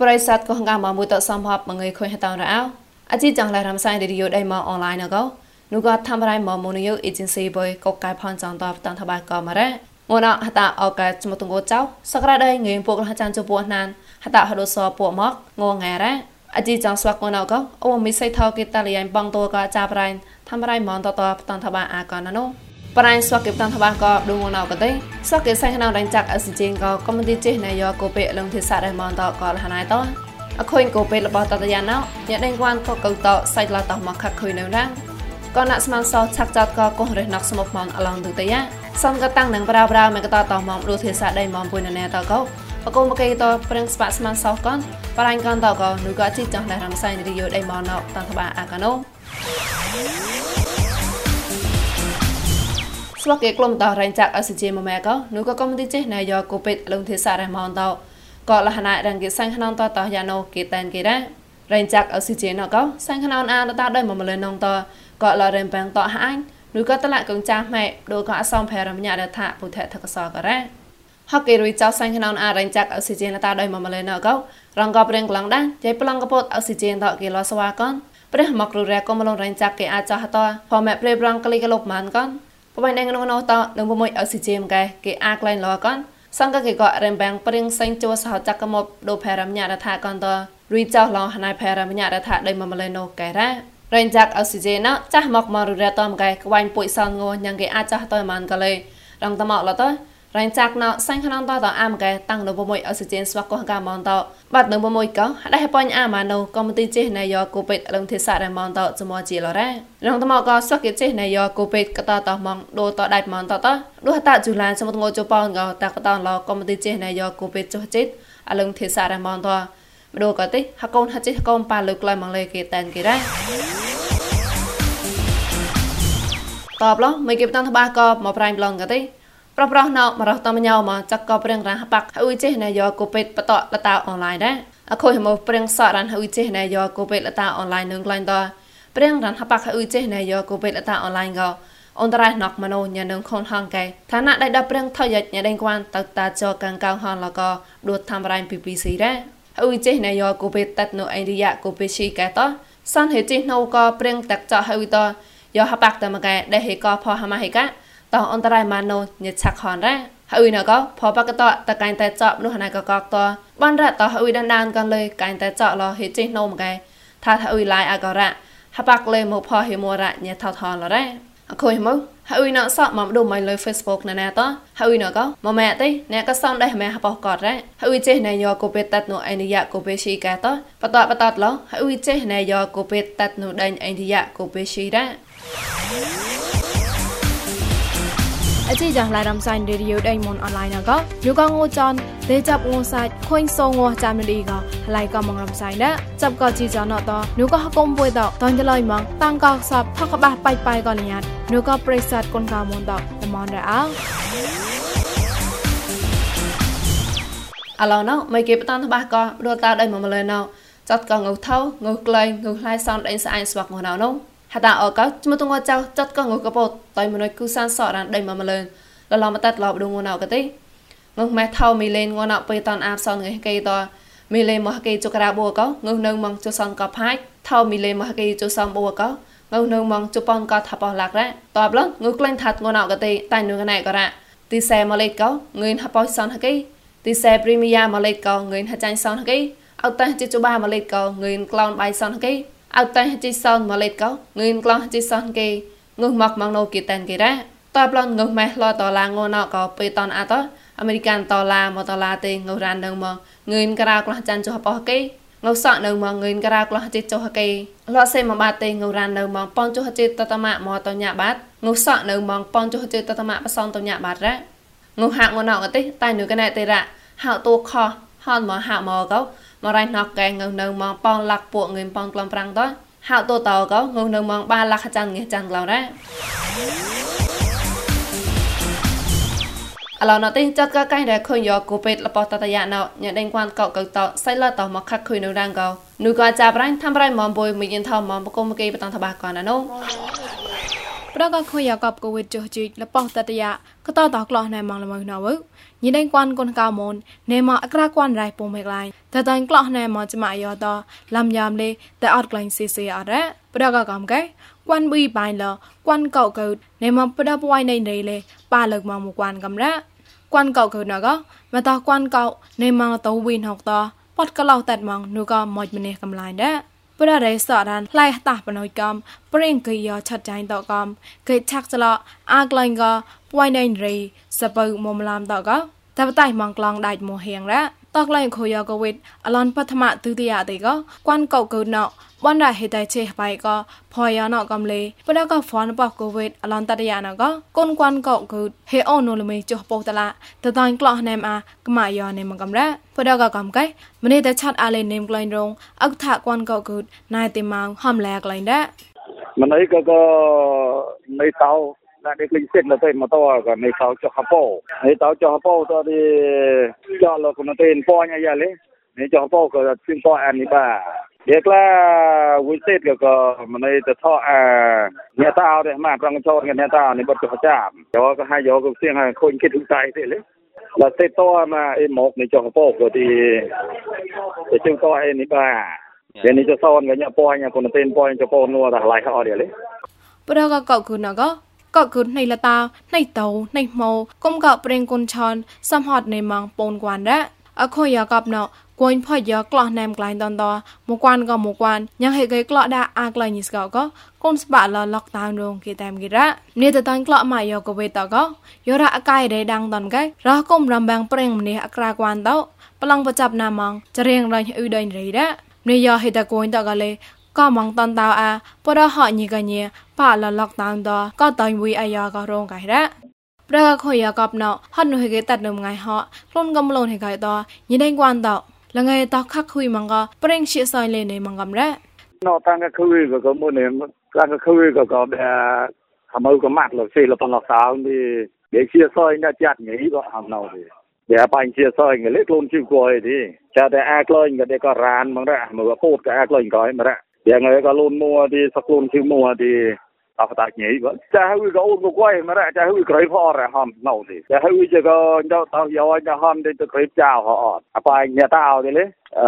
ប្រិស័តកងកាមកមួយតសំភពមងៃខុញហតរអោអជីចងឡារំសាយរីយោដៃមកអនឡាញណកោនោះក៏ធ្វើរៃមកមូនយោអេเจนស៊ីបុយកកកែផនចងតបតាំងតបាក៏មករ៉ាងួនហតាអកែចមតងោចៅសក្តាដៃងៀងពួកលចានជពោះណានហតាហដូសពួកមកងងែរ៉ាអជីចងស្វាក់ងួនអកោអូមីសៃថោគេតាលីយ៉ៃបងតូក៏ចាប់រៃធ្វើរៃមកតតតាំងតបាអាកណណូ ប្រៃស្វាក់គេតាំងតបាក៏ឌូងណៅក៏ទេស្វាក់គេសៃខ្នៅដៃចាក់អសិជិងក៏កុំទីចេះណៃយោកូពេលងធីសារ៉ៃមកតក៏លហណៃតអខុញកូពេរបស់តតយ៉ាណៅញាដេងគួនក៏កៅតសាច់ឡាតមកខាក់ខុយនៅរាំងក៏ណាក់ស្មានសោឆាក់ចតក៏កោះរះណកស្មុកមកអឡងទុតយ៉ាសំក៏តាំងនឹងប្រាប្រាមកតតមកលូទេសាដៃមកពុយណែតក៏បកុំបកេតប្រឹងស្បាក់ស្មានសោកនបរាញ់កនតក៏នូក៏ជីចង់ដែររំសាយរីយោដៃមកណោតតបាអាកណូ ស្វកេក្លុំតរែងចាក់អសិជេមម៉ែក៏នូក៏កំទីចេះណៃយកកូពេតលងទេសារ៉េម៉នតក៏លះណារងគេសាំងខ្នងតតយ៉ាណូគេតែនគេដែររែងចាក់អសិជេណក៏សាំងខ្នងអានតដោយមកម្លនងតក៏លរែងបាំងតហាញឬក៏តឡាកងចាស់ម៉ែដូចក៏អសំផែរមញ្ញារដ្ឋពុទ្ធថកសក៏រ៉ាហកគេរួយចោសាំងខ្នងអារែងចាក់អសិជេណតដោយមកម្លនងក៏រងក៏ព្រៀងក្លងដែរចៃប្លងកពតអសិជេណតគេលស្វាកនព្រះមករុរែក៏មលងរែងចាក់គេអាចចោះតផមែព្រេប្រងក្លីកលុបមានកន បបៃណែងក្នុងនោះតនឹងមួយអសិជេមកែគេអាក្លែងលកនសង្កគេក៏រំបាំងព្រៀងសេងជួសហចកមកដូផែរមញ្ញារដ្ឋាកនតរីចោឡងហណៃផែរមញ្ញារដ្ឋាដៃមកម្លេណូកែរ៉ារែងចាក់អុកស៊ីហ្សែនចាស់មកមកររែតំកែក្វាញ់ពុយសនងញ៉ាងគេអាចចាស់តើមានកលេរងតមកលត រែងចាក់ណោសាញ់ខ្នងតតអាមកែតាំងនៅមួយអុកស៊ីហ្សែនស្វកកកាមន្តបាត់នៅមួយកោដៃបាញ់អាម៉ាណូកុំទីចេះណៃយកគូពេតលងទេសារ៉ែមន្តចមជាលរ៉ារងតមកកោស្វកគេចេះណៃយកគូពេតកតតម៉ងដូតដៃមន្តតដូហតាជូឡានសមតងោជប៉ងកោតាកតឡកុំទីចេះណៃយកគូពេតចុះចិត្តអលងទេសារ៉ែមន្តម្ដួក៏ទេហកូនហចិហកូនប៉ាលើក្លៃមកលេគេតែនគេដែរតបឡោមិនគេបតាំងតបាក៏មកប្រៃប្លងក៏ទេ ប្រប្រោះណោមរស់តមញោមកចាក់ក៏ព្រៀងរះបាក់ហើយចេះណែយកគូពេតបតលតាអនឡាញដែរអខូចមកព្រៀងសរានហើយចេះណែយកគូពេតលតាអនឡាញនឹងក្លែងតព្រៀងរះបាក់ហើយចេះណែយកគូពេតលតាអនឡាញក៏អន្តរណកមនោញនឹងខនហងកែឋានៈដៃដព្រៀងថយញ៉ដេងគួនតតាចកងកៅហនលក៏ដួតធ្វើរៃ PPC ដែរហើយចេះណែយកគូពេតតនៅអេរីយ៉ាគូពេឈីកែតសានហេចេះនៅក៏ព្រៀងតាក់ចោហើយតយកហបាក់តមកែដែលហេក៏ផោហម៉ាហេកា តអន្តរៃម៉ាណូញឆាក់ខនរ៉ាហើយណកផបកតតកែងតែចប់នោះណៃកកកតបានរ៉តហើយដានដានកាន់លេកែងតែចកលហេចេះណូមកែថាថាអ៊ុយឡាយអករ៉ាហបាក់លេមកផហេមរ៉ាញថថលរ៉ាអខុយមកហើយណសក់មកដូចមកលើ Facebook ណែតហើយណកមកម៉ែទេអ្នកក៏សំដែរម៉ែហបកតរ៉ាហើយចេះណែយកកូពេតតនោះអេនីយ៉ាកូពេស៊ីកាតបតបតតឡហើយចេះណែយកកូពេតតនោះដេញអេនីយ៉ាកូពេស៊ីរ៉ា អជីយ៉ាងឡៃរំសាញ់រីយូដេមុនអនឡាញក៏យូកងូចនលេចាប់ងូសាច់ខុញសងងចាំលីក៏ឡៃក៏មងរំសាញ់ណាចាប់ក៏ជីចនតនូក៏ហកុំពួយតតនចលៃម៉ងតាំងក៏សបថកបះបាច់បាយក៏លញាតនូក៏ប្រិស័តគុនកាមុនតល្មនរអោអឡណោមិនគេបតានតបះក៏រត់តើដៃមកម្លេណោចាត់ក៏ងើថោងើក្លែងងើខ្លាយសំដេញស្អាយស្វាក់ងណោណោ ហតាអកចមទងចៅចាត់កងកពតតៃមនុយគូសានសរានដៃមមលឿនលឡមតាត់ឡបដងងណៅកទេងម៉ែថោមីលេនងណៅបេតនអាបសនងកេតមីលេមកកេចក្រាបូកងនៅមកចសនកផាយថោមីលេមកកេចសំបូកងនៅមកជប៉ុនកថាបឡាក់រ៉តបឡងងក្លែងថាត់ងណៅកទេតៃぬកណៃក៏រ៉ទីសែម៉ាឡេកងងឿនហបោសនកេទីសែព្រីមៀយ៉ាម៉ាឡេកងងឿនហចាញ់សនកេអត់តេជជបាម៉ាឡេកងងឿនក្លោនបៃសនកេ អត់តែជីសនមកលេតកោងឿនក្លោះជីសនគេងុះមកមកណូគេតែនគេរ៉ាតបឡងងុះម៉េះឡតឡាងូណកោពេលតនអត់អមេរិកានតឡាមកតឡាទេងុះរ៉ាននឹងមកងឿនក្រៅក្លោះចាន់ចុះបោះគេងុះសក់នៅមកងឿនក្រៅក្លោះជីចុះគេលក់សេមកបាត់ទេងុះរ៉ាននៅមកប៉នចុះជីតតម៉ាក់មកតញាបាត់ងុះសក់នៅមកប៉នចុះជីតតម៉ាក់បសនតញាបាត់រ៉ាងុះហាក់ងូណកទេតែនៅកណែទេរ៉ាហៅតូខោ ហនមកហាក់មកកោមករៃណកកែងនៅមកប៉នលាក់ពួកងឿនប៉នក្លំប្រាំងតហៅតូតោក៏ងងនៅមងបាលះចាន់ងេចាន់ក្លោរ៉ាអឡណតិចាត់ក៏កែដែលខុញយកគូពេតលបតតយ៉ាណោញ៉ដេងគួនកោកតសៃលតមកខាក់ខុយនៅរាងកោនូក៏ចាប់រ៉ាញ់ធ្វើរ៉ៃមមបុយមីញិនថមមបកុំកេបតងតបាកនណូ ប្រកខយកបកវិតចុះជីលបោតតយៈកតតក្លោះណែម៉ងល្មើណៅញីដេងគួនកូនកៅមនណែម៉អក្រាគួនរៃពុំមេក្លាញ់តតៃក្លោះណែម៉ចម៉ាយោតលំយ៉ាមលេតអត់ក្លាញ់ស៊ីស៊ីអរ៉ាប្រកកំកែគួនប៊ីបៃលគួនកៅកៅណែម៉ប្រដបវៃណៃណៃលេប៉ាលើកមកមកគួនកំរ៉ាគួនកៅកៅណកមតគួនកៅណែម៉តវីនហកតពតកឡោតាត់ម៉ងនូក៏ម៉ចម្នេះកំឡាញ់ដែរ ប្ររេសអរានឡៃតាបណយកំប្រេងគីយឆាត់ចៃតកំកេឆាក់ចលអាក្លែងកពួយណៃរីសបើមុំឡាមតកតបតៃម៉ងក្លងដាច់មោហៀងរ៉ា តកឡៃខូយកវិតអឡនបឋមទុតិយតេកគួនកោកោណោបនរហេតៃជេបៃកផយណកំលេបដកហ្វនបកូវីដអឡនតតយាណកកូនគួនកោកូហេអូនូលមីចុះពោតឡាតតៃក្លោះណែមអាកម៉ាយ៉នេមកំរ៉ាបដកកំកៃម្នេះតែឆាត់អាលេនេមក្លែងរងអកថាគួនកោកូណៃទីម៉ងហំលែក្លែងដែរម្នេះក៏ក៏នៃតោ ដាក់នេះលេងសិតនៅទៅមកតក៏នៃតោចុះហពោនៃតោចុះហពោតទីចោលលោកនៅទេពញអាយ៉ាលេនៃចុះហពោក៏ជិះពអានេះបា Việc là vui tết cái có mà này tự thọ à nhà tao đấy mà trong cho nhà tao này bật cho chạm cho cái hai giờ cũng xiên hai khôn cái thứ tay thế đấy là tết to mà em một này cho bộ rồi thì để chúng tôi em này bà để này cho son cái nhà poi nhà con tên poi cho poi mua là lại họ đấy ប្រកកកគុណកកកគុណ នៃលតានៃតោនៃម៉ោគុំកប្រេងគុនឆនសំហត់នៃម៉ងពូនគួនរ៉អខុយយកបណគួយផយក្លោះណែមក្លែងតនតមកគួនក៏មកគួនយ៉ាងហេកេក្លោះដាអាក្លែងនេះស្កកកូនស្បាឡឡកតានរងគេតាមគេរ៉ានេះទៅតាញ់ក្លោះម៉ាយកវេតកយោរ៉ាអកាយរេដាំងតនកែរះគុំរំបាំងប្រេងម្នេះអក្រាគួនតប្លង់ប្រចាប់ណាម៉ងចរៀងរញអ៊ឺដេញរីរ៉ានេះយោហេតគួយតកលេ ก็มองตอนตาวอาปอดหอนีกันเนี่ยปะละล็อกตางดอก็ตอนวีอายอก็โรงไก่ละประกาศข่อยกอบเนาะฮอดหนูให้เกตัดนมไงฮะคลุนกำลงให้ไก่ตอยินได้กวนตอละไงตอคักคุยมังก็เปร่งชิซอยเลยในมังกำละนอตังก็คุยก็ก็มื้อนี้ตังก็คุยก็ก็เดทำเอาก็มัดหรอกสิละปนหรอกสาวนี่เดี๋ยวเชียซอยน่าจัดหนีก็ทำเนาดิเดี๋ยวไปเชียซอยเงี้ยเล็กลงชิวกวยดิจะแต่อากลอยก็เด็กก็ร้านมังละมือพูดก็อากลอยก็ให้มาละ อย่างไรก็รุ่นมัวดีสักรุ่นคือมัวดี យមករចាហឺក្រៃផរហំណៅទេចាហឺជាក៏ដល់តោយោញហំទៅទៅក្រៃចៅហអត់អបាយញ៉ាតោទេលេអឺ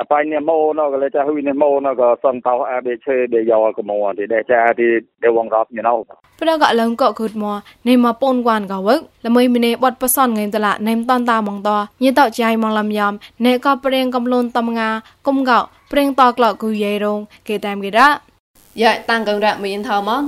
អបាយញ៉ាម៉ូណក៏លេចាហឺញ៉ាម៉ូណក៏សនតោអាបេឆេបេយោក៏មកទេដែលចាទីដែលវងរត់ញ៉ាណៅប្រកឡើងក៏គូតមកនៃមកពូនគួនក៏វឹកល្មើមីនេបត់ប្រសនងៃតឡាណែមតនតាមកតញីតោចៃមកលំយ៉ាំណែក៏ប្រេងកំលូនតំងាគុំកោប្រេងតក្លគូយេរងគេតាមគេរ៉ា យ៉ាតាំងកងរ៉មានថោមន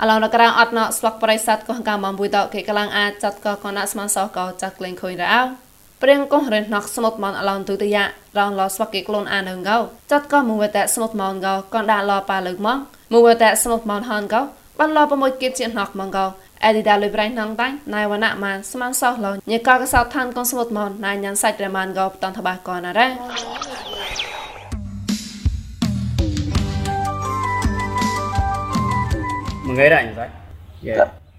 អឡងរក្រាងអត់ណស្វាក់ប្រិស័តកោះកាមមួយតគេកលាំងអាចចាត់កោះកណាស្មានសោះកោចាក់ក្លែងខុយរ៉ាវព្រៀងកោះរិនណកស្មុតមនអឡងទុតិយៈរងឡស្វាក់គេខ្លួនអានងកោចាត់កោះមួយតែស្មុតមនកោកនដាក់ឡប៉ាលើកមកមួយតែស្មុតមនហនកោបានឡប្រមួយគៀតជាណកមកកោ អេឌីដាលុយប្រៃណងតៃណៃវណ្ណៈម៉ានស្មានសោះឡញកកសោឋានកុនស្មុតមនណៃញ៉ានសាច់រម៉ានកោបតនតបាកោណារ៉ាមួយថ្ងៃដែរសាច់យេ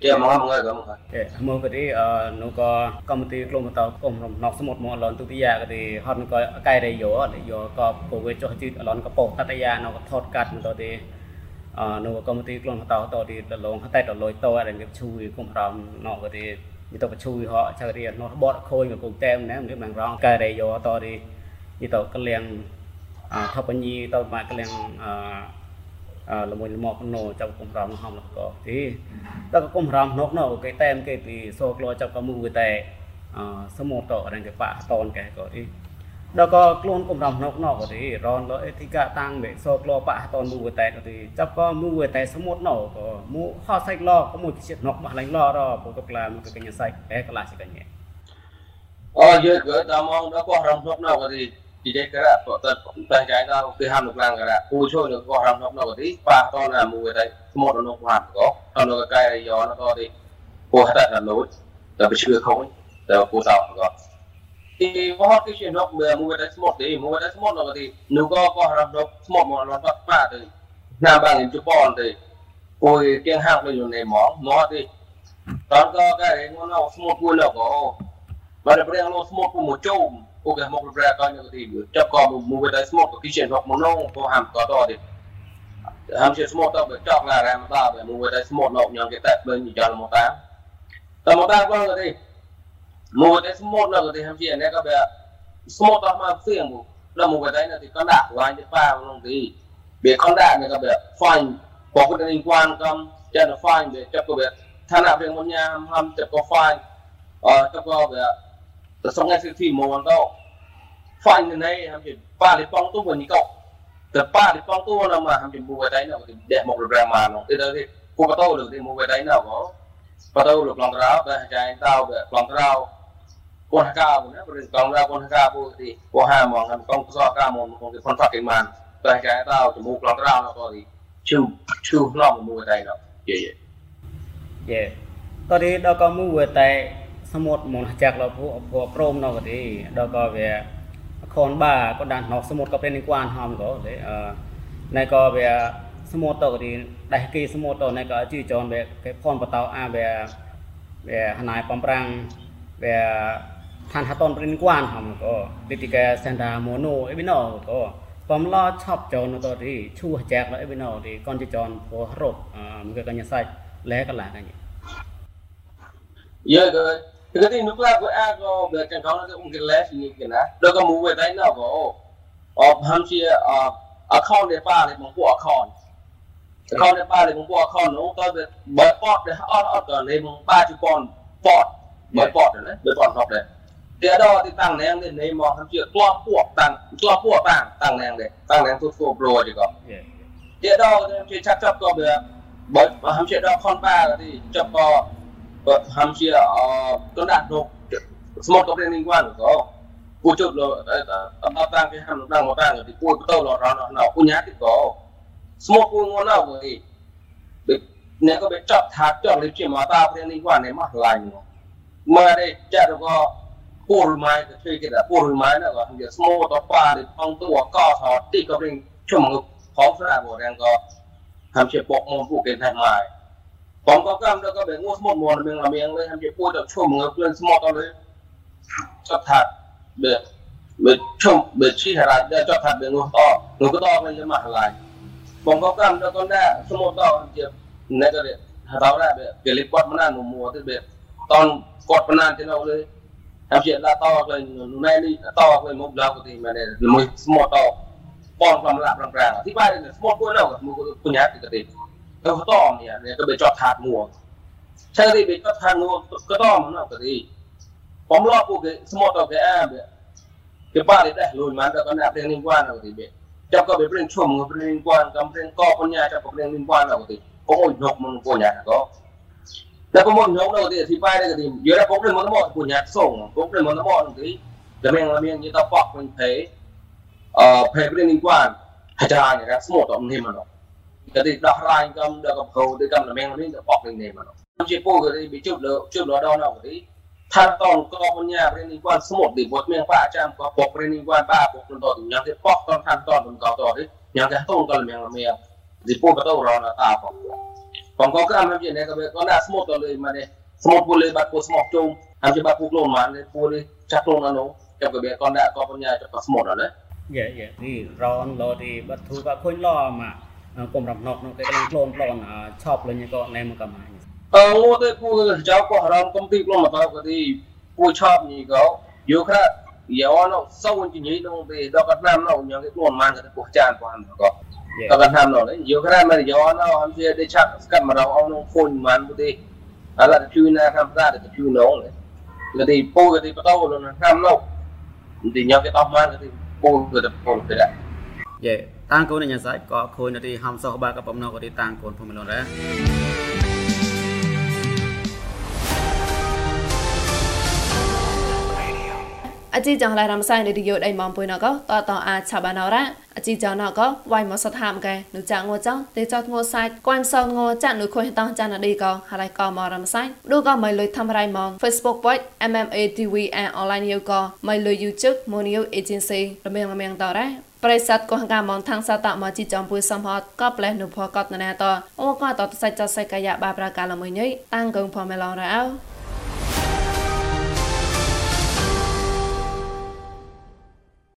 យ៉ាមកមួយថ្ងៃក៏មកយេមកក៏ទីអឺនោះក៏កម្មវិធីក្លុំតកុំរំណកសមុទ្រមកអឡនទុតិយាក៏ទីហត់ក៏កែរយោយោក៏ពវេចុះជីអឡនក៏ពោតតយានោះក៏ថតកាត់មកទៅទីអ នៅកម្មវិធីក្លងតោតទីតលងតែតលុយតអរងជួយគុំរំណោក៏ទីយទៅជួយហោចរៀននោះបត់ខូនក៏គុំតែមណែមិនបានរងកែរយោតទីយទៅកលៀងអថបញីទៅមកកលៀងអអលមួយលមកណូចាប់គុំរំហំលក៏ទីដល់គុំរំនោះណូគេតែមគេពីសូក្លោចាប់ក៏មួយតែអសមតអរងគេបាក់តនកែក៏ទី ដល់ក៏ខ្លួនកំរំណុកណកទេរនលអេធិកាតាំងមេសោក្លោបៈតនមូវតែកទេចាប់ក៏មូវតែសមុទ្រណកមូហោសៃក្លោក៏មួយជាតិណកបះឡៃឡរពកក្លាមកកញ្ញាសៃតែក្លាសិកញ្ញាអរយើក៏តាមងដល់ក៏រំណុកណកទេនិយាយក៏បតតតែចាយដល់គេហាមលោកឡើងក៏គូជួយនឹងក៏រំណុកណកទេប៉ះតនមូវតែសមុទ្រណកបាត់ក៏ដល់លោកកាយរយណកទេពោះតែដល់លូតតែបិឈឺខុសតែគូសោក៏ thì có cái chuyện học mười mua cái smart thì mua cái smart là thì nếu có có làm được smart mà nó bắt ba thì nam bằng chụp bọn thì ôi tiếng hàng bây giờ này mỏ mỏ thì đó có cái nó nó smart vui là có và để bây giờ nó smart của một châu អូគេមកប្រែកនៅទីចាប់ក៏មួយទៅស្មោកគីជិនហកមកនងពោហាំក៏តទៀតហាំជាស្មោកទៅចောက်ឡារ៉ាមតាបែមួយទៅស្មោ កនៅញ៉ាំគេតែ bên យល់មកតាតែមកតាក៏ទៅមួយទៅស្មោកនៅទីហាំជានេះក៏បែ semua tak mampu yang bu dah mau berada nanti kondak lain cepat nanti biar kondak ni kan biar fine pokok dan lingkuan kam jangan fine biar cepat biar tanah yang punya ham cepat fine ờ cepat biar tersangat sisi mau tau fine ni này ham chỉ ba đi phong tu bên cậu từ ba đi phong tu nào mà ham chỉ mua berada nào thì đẹp một program mà nó từ đây thì cô bắt đầu được thì mua berada nào có bắt đầu được lòng ráo về trái tao về lòng ráo Conectado, né? Por exemplo, lugar conectado por ti. Correr, mano. Então, só cá, mano. Com que contato que mano. Tá que é tal, tu muco lá atrás, lá pode. Chu, chu, lá no muco aí, não. Yeah, yeah. Yeah. ក៏ទីដល់ក៏មួយតែសមុទ្រមកចាក់លោកពួកក៏ព្រមនៅក៏ទីដល់ក៏វាខនបាក៏ដានណោះសមុទ្រក៏ពេលនេះគាត់ហំក៏ទេអឺណែក៏វាសមុទ្រតក៏ទីដេះគេសមុទ្រតណែក៏ជីចនវាគេផនបតោអាវាវាហណៃបំប្រាំងវា than haton perempuan ham ko ketika senda mono ebino ko pamla chop jon to ti chu jak la ebino ti kon ti jon pho rot mke ka nya sai le ka la ka ni ye ga cái thì nước là của a có về cái đó là cũng cái lẽ gì cái này đó có mua về đấy nào có ở ham chia ở account để ba để mong của account account để ba để mong của account nó có về bởi port để ở ở cái này mong ba chục con port bởi port đấy bởi port học đấy dia ada di tang neng ni ni mo ham chia tua puak tang tua puak tang tang neng de tang neng tu tu bro je ko dia ada ham chia chap chap ko be bởi ham chia đó con ba thì chap ko ham chia con đạt được một cái liên quan của cô chụp rồi tao tăng cái ham đang một tăng thì cô tao là nó nó cô nhát thì có một cô ngon nào vậy nếu có bị chọc thắt chọc lấy chuyện mà tao cái liên quan này mà lành mà đây chả được có puolumai ka tui kita puolumai na ka hangja smo to pa de pong to wa ka ha ti ka bring chung ngu khong sa bo rang ka ham che pok mon pu ken thai mai pong ka kam da ka be ngu smo mon meng la meng le ham che pu to chung ngu plan smo to le cho that be be chung be chi ha ra da cho that be ngu to ngu ko to men ma lai pong ka kam da ka na smo to ham che ne ka de ha ta ra be ke li kwat ma na nu mo te be ton กดปนานที่เราเลย Tapi nak tahu apa yang nunai ni, nak tahu apa yang mau belaku di mana, mau semua tahu. Pon kalau melak perang-perang, tiba ada semua pun tahu, semua punya hati ketik. Kau tahu ni, ni kau bercakap hati muak. Saya ni bercakap hati muak, kau tahu mana ketik. Pom lop pun semua tahu ke apa. Kepala dia dah lulus mana kau nak perang lingkuan apa ketik. Jauh kau berperang cuma berperang lingkuan, kau berperang kau punya, jauh kau berperang lingkuan apa ketik. Kau nyok mengkonyang kau. Dapamangnyaw na di tipay na di. Yun na problem mo na mo punya song. Problem mo na mo ng di. Lamang lamang yung tapak ng pay. Uh, pay pa rin ng kwan. Hajaran niya. Smot ang name ano. Kasi dahrain kam da kapaw di kam lamang lamang tapak ng name ano. Ang chipo kasi bichup lo chup lo daw na kasi. ថាតងកបញ្ញារៀននិវត្តសមុទ្រនិវត្តមានបាអាចារ្យក៏ពករៀននិវត្តបាពកតតញ៉ាំទេបកតថាតតតកតទេញ៉ាំទេតងកលមៀងមៀងទីពកតរណតាផង រំណុកនោះគេកន្លងក្លូនក្លូនឆប់លេងក៏ណែមកកំហាញអឺងូទៅពូចៅក៏រំកំទីក្លូនមកទៅក៏ទីពូឆប់នេះក៏យូខ្រាយោណោសោវិញញីនោះទេដល់ក៏ណាំណោញ៉ាំគេក្លូនបានក៏ពូចានបានក៏ yeah. akan ham no yo kra ma yo no am je de chak skat ma raw no phone man bu de ala de chu na ham ta de chu no le le de po de pa to lo na ham no de nya ke to man de po de po de da យេតាំងកូនញ៉ាសាច់ក៏ខូនទីហំសោះបាក៏បំណោក៏ទីតាំងកូនភូមិលនរ៉ា អជីចងឡៃរំសៃនៅយោដៃម៉មពុយណកតតអាចឆបានអរ៉ាអជីចងណកវៃមកសថាមកែនុចាងងចងទេចតងសាច់គួនសងងចាក់នុខុយតងចានណឌីកហើយកមករំសៃឌូកមកលុយធ្វើរៃម៉ង Facebook page MMA TV and online យោកមកលុយ YouTube Monio Agency រមៀងរមៀងតរ៉ាប្រិស័តកោះកាមនថាំងសតមកជីចំពុយសំហតក៏ផ្លេះនុភកតណែតអូក៏តតសាច់ចសាច់កាយបាប្រកាលមួយនេះតាំងកងផមេឡងរ៉ោ